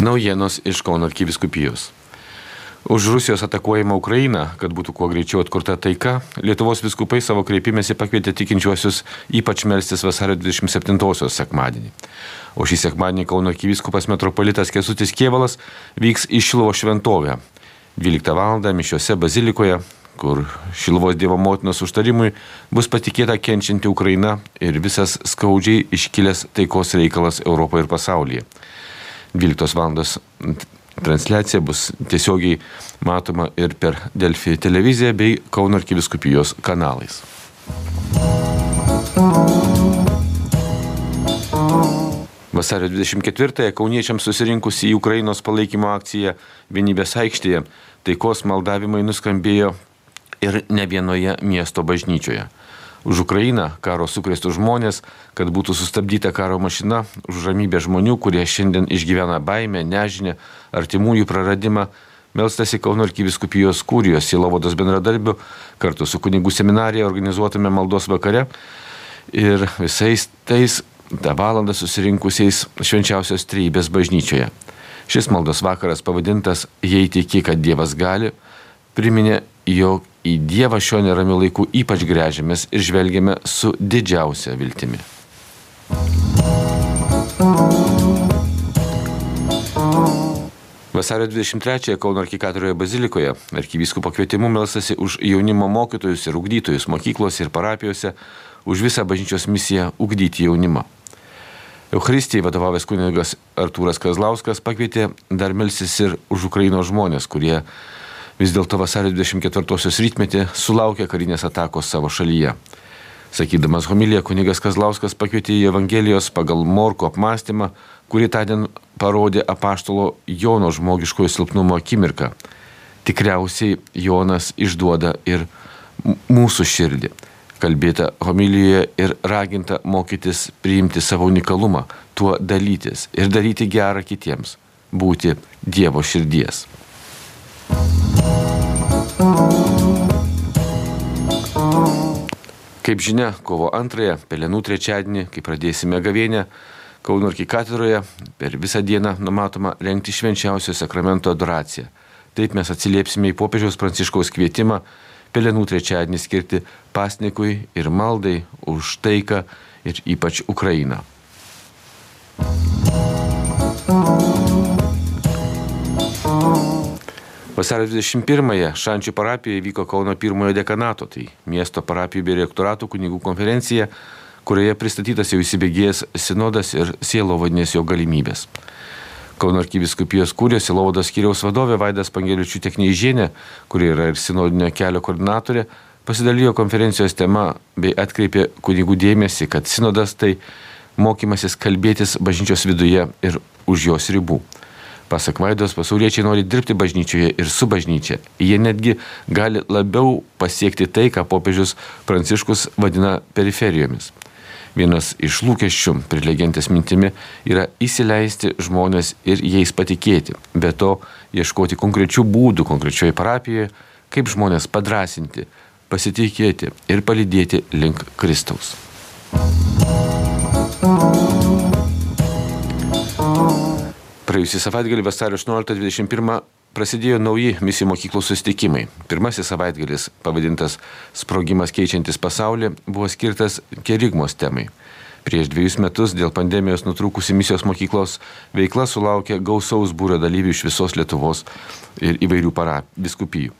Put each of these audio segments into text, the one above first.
Naujienos iš Kauno arkiviskupijos. Už Rusijos atakuojamą Ukrainą, kad būtų kuo greičiau atkurta taika, Lietuvos viskupai savo kreipimėsi pakvietė tikinčiuosius ypač melstis vasario 27-osios sekmadienį. O šį sekmadienį Kauno arkiviskupas metropolitas Kesutis Kievalas vyks į Šilovo šventovę. 12 val. mišiuose bazilikoje, kur Šilvos Dievo motinos užtarimui bus patikėta kenčianti Ukraina ir visas skaudžiai iškilęs taikos reikalas Europoje ir pasaulyje. 12 val. transliacija bus tiesiogiai matoma ir per Delfi televiziją bei Kauno arkiviskupijos kanalais. Vasario 24-ąją kauniečiams susirinkus į Ukrainos palaikymo akciją Vienybės aikštėje taikos maldavimai nuskambėjo ir ne vienoje miesto bažnyčioje už Ukrainą, karo sukrėstų žmonės, kad būtų sustabdyta karo mašina, už ramybę žmonių, kurie šiandien išgyvena baimę, nežinę, artimųjų praradimą, melstasi Kauno arkiviskupijos kūrijos Silovados bendradarbių kartu su kunigų seminarija organizuotame maldos vakare ir visais tais tą valandą susirinkusiais švenčiausios trybės bažnyčioje. Šis maldos vakaras pavadintas Jei tiki, kad Dievas gali, priminė, jog į Dievą šio neramių laikų ypač grežiamės ir žvelgiame su didžiausia viltimi. Vasario 23-ąją Kauno arkikatorioje bazilikoje arkivyskupo kvietimu melsasi už jaunimo mokytojus ir ugdytojus mokyklose ir parapijose, už visą bažnyčios misiją ugdyti jaunimą. Eucharistijai vadovavęs kunigas Artūras Kazlauskas pakvietė dar melsis ir už Ukrainos žmonės, kurie vis dėlto vasario 24-osios rytmetį sulaukė karinės atakos savo šalyje. Sakydamas homiliją, kunigas Kazlauskas pakvietė į Evangelijos pagal Morko apmąstymą, kurį tądien parodė apaštalo Jono žmogiškojo silpnumo akimirką. Tikriausiai Jonas išduoda ir mūsų širdį. Kalbėta homilijoje ir raginta mokytis priimti savo unikalumą, tuo dalytis ir daryti gerą kitiems, būti Dievo širdies. Kaip žinia, kovo antrąją, Pelenų trečiadienį, kai pradėsime gavienę, Kauno arkikatedroje per visą dieną numatoma rengti švenčiausio sakramento adoraciją. Taip mes atsiliepsime į popiežiaus pranciškaus kvietimą Pelenų trečiadienį skirti pasnikui ir maldai už taiką ir ypač Ukrainą. Vasario 21-ąją Šančių parapijoje vyko Kauno pirmojo dekanato, tai miesto parapijų bei rektoratų kunigų konferencija, kurioje pristatytas jau įsibėgėjęs sinodas ir sielo vadinės jo galimybės. Kauno arkiviskupijos kūrės Silovados skyriaus vadovė Vaidas Pangeliučių Tekneižienė, kuri yra ir sinodinio kelio koordinatorė, pasidalijo konferencijos tema bei atkreipė kunigų dėmesį, kad sinodas tai mokymasis kalbėtis bažnyčios viduje ir už jos ribų. Pasak Vaidos, pasauliečiai nori dirbti bažnyčioje ir su bažnyčia. Jie netgi gali labiau pasiekti tai, ką popiežius Pranciškus vadina periferijomis. Vienas iš lūkesčių prilegentės mintimi yra įsileisti žmonės ir jais patikėti, be to ieškoti konkrečių būdų konkrečioje parapijoje, kaip žmonės padrasinti, pasitikėti ir palydėti link Kristaus. Praėjusį savaitgalį vasario 18-21 prasidėjo nauji misijų mokyklų susitikimai. Pirmasis savaitgalis, pavadintas Sprogimas keičiantis pasaulį, buvo skirtas kerigmos temai. Prieš dviejus metus dėl pandemijos nutrūkusi misijos mokyklos veikla sulaukė gausaus būrio dalyvių iš visos Lietuvos ir įvairių parabiskupijų.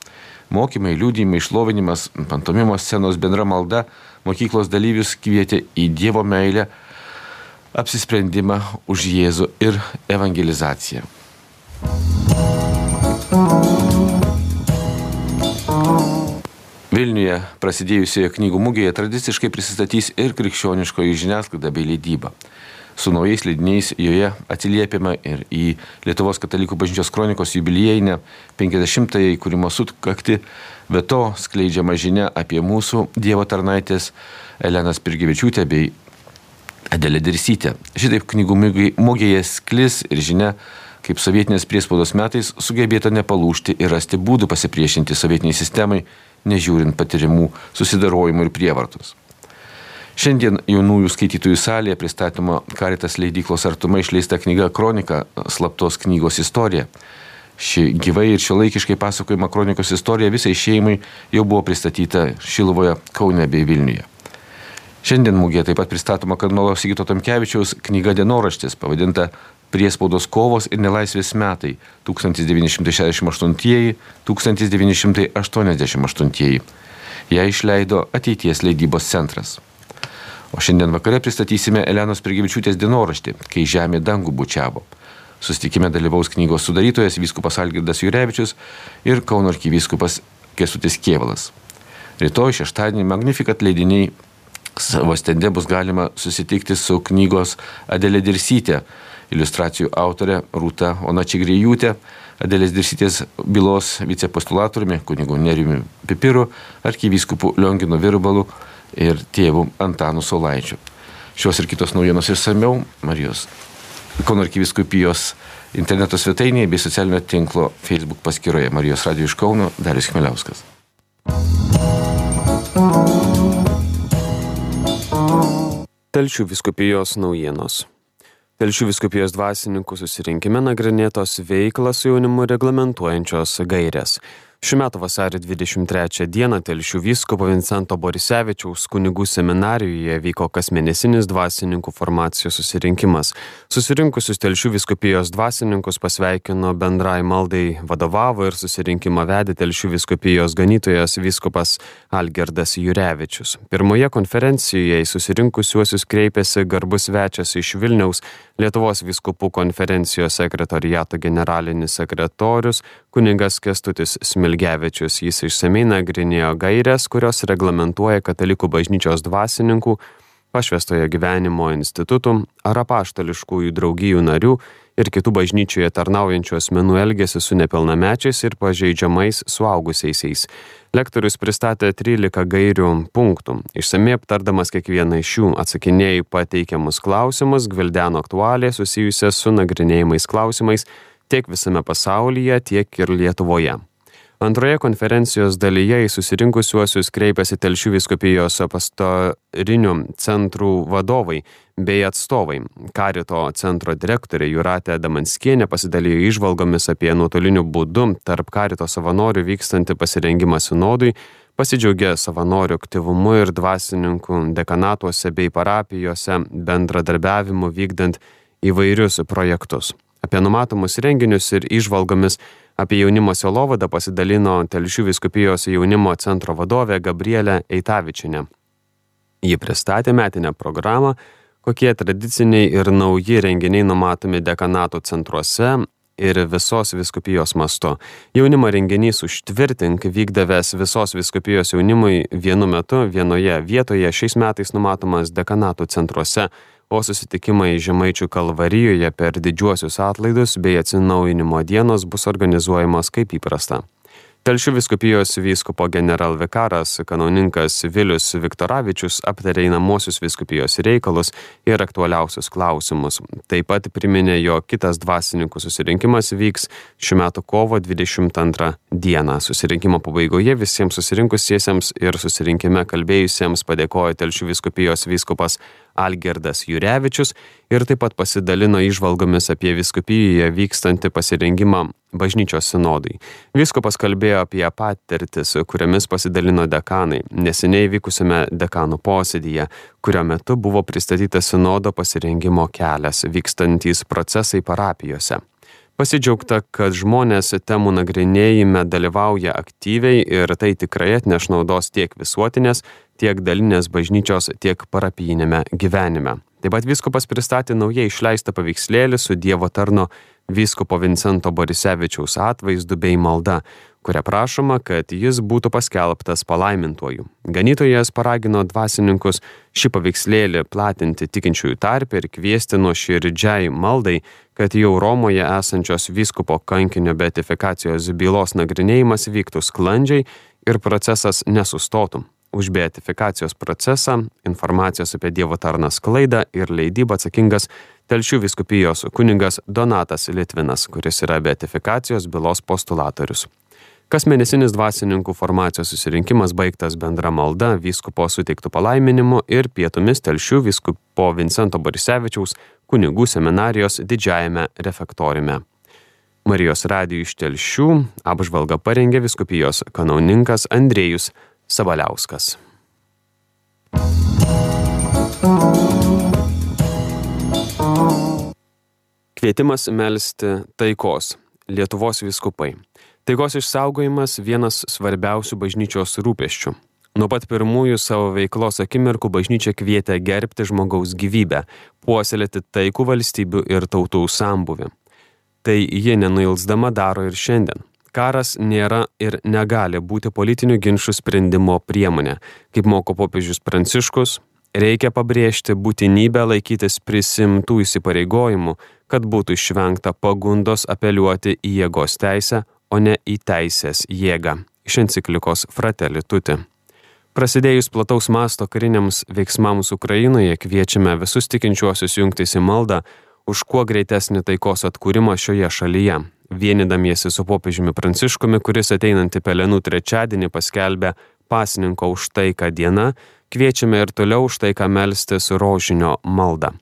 Mokymai, liūdimai, išlovinimas, pantomimos scenos bendra malda mokyklos dalyvius kvietė į Dievo meilę, apsisprendimą už Jėzų ir evangelizaciją. Vilniuje prasidėjusioje knygų mugėje tradiciškai prisistatys ir krikščioniškoji žiniasklaida bei leidyba. Su naujais leidiniais joje atsiliepiama ir į Lietuvos katalikų bažnyčios kronikos jubiliejinę 50-ąją įkūrimo sutkakti, be to skleidžiama žinia apie mūsų Dievo tarnaitės Elenas Pirgevičiūtė bei Adelė Dirsytė. Šitaip knygų mugėje sklis ir žinia, kaip sovietinės priespaudos metais sugebėta nepalūšti ir rasti būdų pasipriešinti sovietiniai sistemai, nežiūrint patirimų susidarojimų ir prievartos. Šiandien jaunųjų skaitytojų salėje pristatoma Karitas leidyklos artumai išleista knyga Kronika slaptos knygos istorija. Ši gyvai ir šiuolaikiškai pasakojama kronikos istorija visai šeimai jau buvo pristatyta Šilovoje, Kaune bei Vilniuje. Šiandien mūgėje taip pat pristatoma kardinolo Sigito Tamkevičiaus knyga Dienoraštis, pavadinta Priespaudos kovos ir nelaisvės metai 1968-1988. Ją išleido ateities leidybos centras. O šiandien vakare pristatysime Elenos Prigivičiūtės dienoraštį, kai žemė dangų bučiavo. Sustikime dalyvaus knygos sudarytojas vyskupas Algirdas Jurevičius ir Kauno arkivyskupas Kesutis Kievalas. Rytoj šeštadienį Magnificat leidiniai savo stende bus galima susitikti su knygos Adelė Dirsytė iliustracijų autorė Rūta Onačigrėjūtė, Adėlės Dirsytės bylos vicepostulatoriumi, kunigu Neriumi Pipiru, arkivyskupu Lionginu Virbalu ir tėvu Antanu Solaičiu. Šios ir kitos naujienos išsameu Marijos Kauno arkiviskupijos interneto svetainėje bei socialinio tinklo Facebook paskyroje Marijos Radio iš Kauno Darius Chmeliauskas. Telšių viskupijos naujienos. Telšių viskupijos dvasininkų susirinkime nagrinėtos veiklą su jaunimu reglamentuojančios gairės. Šiuo metu vasario 23 dieną Telšių vyskupo Vincento Borisevičiaus kunigų seminarijoje vyko kasmėnesinis dvasininkų formacijos susirinkimas. Susirinkusius Telšių viskupijos dvasininkus pasveikino bendrai maldai vadovavo ir susirinkimą vedė Telšių viskupijos ganytojas vyskupas Algerdas Jurevičius. Pirmoje konferencijoje į susirinkusiuosius kreipėsi garbus svečias iš Vilniaus Lietuvos viskupų konferencijos sekretoriato generalinis sekretorius kuningas Kestutis Smilgevičius. Jis išsamei nagrinėjo gairias, kurios reglamentuoja katalikų bažnyčios dvasininkų, pašvestojo gyvenimo institutų ar apaštališkųjų draugijų narių ir kitų bažnyčioje tarnaujančių asmenų elgesi su nepilnamečiais ir pažeidžiamais suaugusiaisiais. Lektorius pristatė 13 gairių punktų. Išsamei aptardamas kiekvieną iš jų atsakinėjai pateikiamus klausimus, gvildeno aktualiai susijusias su nagrinėjimais klausimais tiek visame pasaulyje, tiek ir Lietuvoje. Antroje konferencijos dalyje į susirinkusiuosius kreipėsi Telšių viskupijos pastorinių centrų vadovai bei atstovai. Karito centro direktorė Juratė Damanskienė pasidalijo išvalgomis apie nuotoliniu būdu tarp karito savanorių vykstantį pasirengimą sinodui, pasidžiaugė savanorių aktyvumu ir dvasininkų dekanatuose bei parapijose bendradarbiavimu vykdant įvairius projektus. Apie numatomus renginius ir išvalgomis Apie jaunimo selovadą pasidalino Telšių viskupijos jaunimo centro vadovė Gabrielė Eitavičinė. Ji pristatė metinę programą, kokie tradiciniai ir nauji renginiai numatomi dekanato centruose ir visos viskupijos mastu. Jaunimo renginys užtvirtink vykdavęs visos viskupijos jaunimui vienu metu vienoje vietoje šiais metais numatomas dekanato centruose o susitikimai Žemaičių kalvarijoje per didžiuosius atlaidus bei atsinaujinimo dienos bus organizuojamos kaip įprasta. Telšių viskupijos vyskupo generalvikaras kanauninkas Vilius Viktoravičius aptarė einamosius viskupijos reikalus ir aktualiausius klausimus. Taip pat priminė, jo kitas dvasininkų susirinkimas vyks šiuo metu kovo 22 dieną. Susirinkimo pabaigoje visiems susirinkusiesiems ir susirinkime kalbėjusiems padėkojo Telšių viskupijos vyskupas Algerdas Jurevičius ir taip pat pasidalino išvalgomis apie viskupijoje vykstantį pasirengimą bažnyčios sinodui. Viskopas kalbėjo apie patirtis, kuriamis pasidalino dekanai neseniai vykusiame dekanų posėdyje, kurio metu buvo pristatytas sinodo pasirengimo kelias, vykstantys procesai parapijose. Pasidžiaugta, kad žmonės temų nagrinėjime dalyvauja aktyviai ir tai tikrai atneš naudos tiek visuotinės, tiek dalinės bažnyčios, tiek parapijinėme gyvenime. Taip pat viskupas pristatė naujai išleistą paveikslėlį su Dievo tarno vyskupo Vincento Borisevičiaus atvaizdu bei malda, kuria prašoma, kad jis būtų paskelbtas palaimintuoju. Ganytojas paragino dvasininkus šį paveikslėlį platinti tikinčiųjų tarpę ir kviesti nuo širdžiai maldai, kad jau Romoje esančios vyskupo kankinio beatifikacijos bylos nagrinėjimas vyktų sklandžiai ir procesas nesustotų. Už beatifikacijos procesą, informacijos apie Dievo tarną sklaidą ir leidybą atsakingas Telšių viskupijos kuningas Donatas Litvinas, kuris yra beatifikacijos bylos postulatorius. Kas mėnesinis dvasininkų formacijos susirinkimas baigtas bendra malda, vyskupo suteiktų palaiminimu ir pietumis telšių vyskupo Vincento Borisevičiaus kunigų seminarijos didžiajame refektorime. Marijos radijų iš telšių apžvalgą parengė viskupijos kanauninkas Andrėjus Sabaliauskas. Kvietimas melstį taikos. Lietuvos viskupai. Taikos išsaugojimas vienas svarbiausių bažnyčios rūpeščių. Nuo pat pirmųjų savo veiklos akimirkų bažnyčia kvietė gerbti žmogaus gyvybę, puoselėti taikų valstybių ir tautų sambuvį. Tai ji nenuilsdama daro ir šiandien. Karas nėra ir negali būti politinių ginčių sprendimo priemonė, kaip moko popiežius Pranciškus, reikia pabrėžti būtinybę laikytis prisimtų įsipareigojimų, kad būtų išvengta pagundos apeliuoti į jėgos teisę, o ne į teisės jėgą. Iš enciklikos Fratelli Tuti. Prasidėjus plataus masto kariniams veiksmams Ukrainoje kviečiame visus tikinčiuosius jungtis į maldą už kuo greitesnį taikos atkūrimą šioje šalyje. Vienydamiesi su popiežiumi Pranciškumi, kuris ateinantį pelenų trečiadienį paskelbė pasninko už taiką diena, kviečiame ir toliau už taiką melstis rožinio maldą.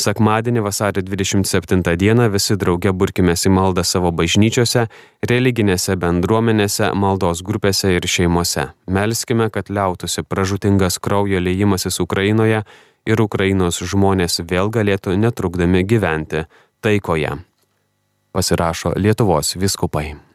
Sekmadienį vasario 27 dieną visi drauge burkimės į maldą savo bažnyčiose, religinėse bendruomenėse, maldos grupėse ir šeimose. Melskime, kad liautųsi pražutingas kraujo leidimasis Ukrainoje ir Ukrainos žmonės vėl galėtų netrukdami gyventi taikoje. Pasirašo Lietuvos viskupai.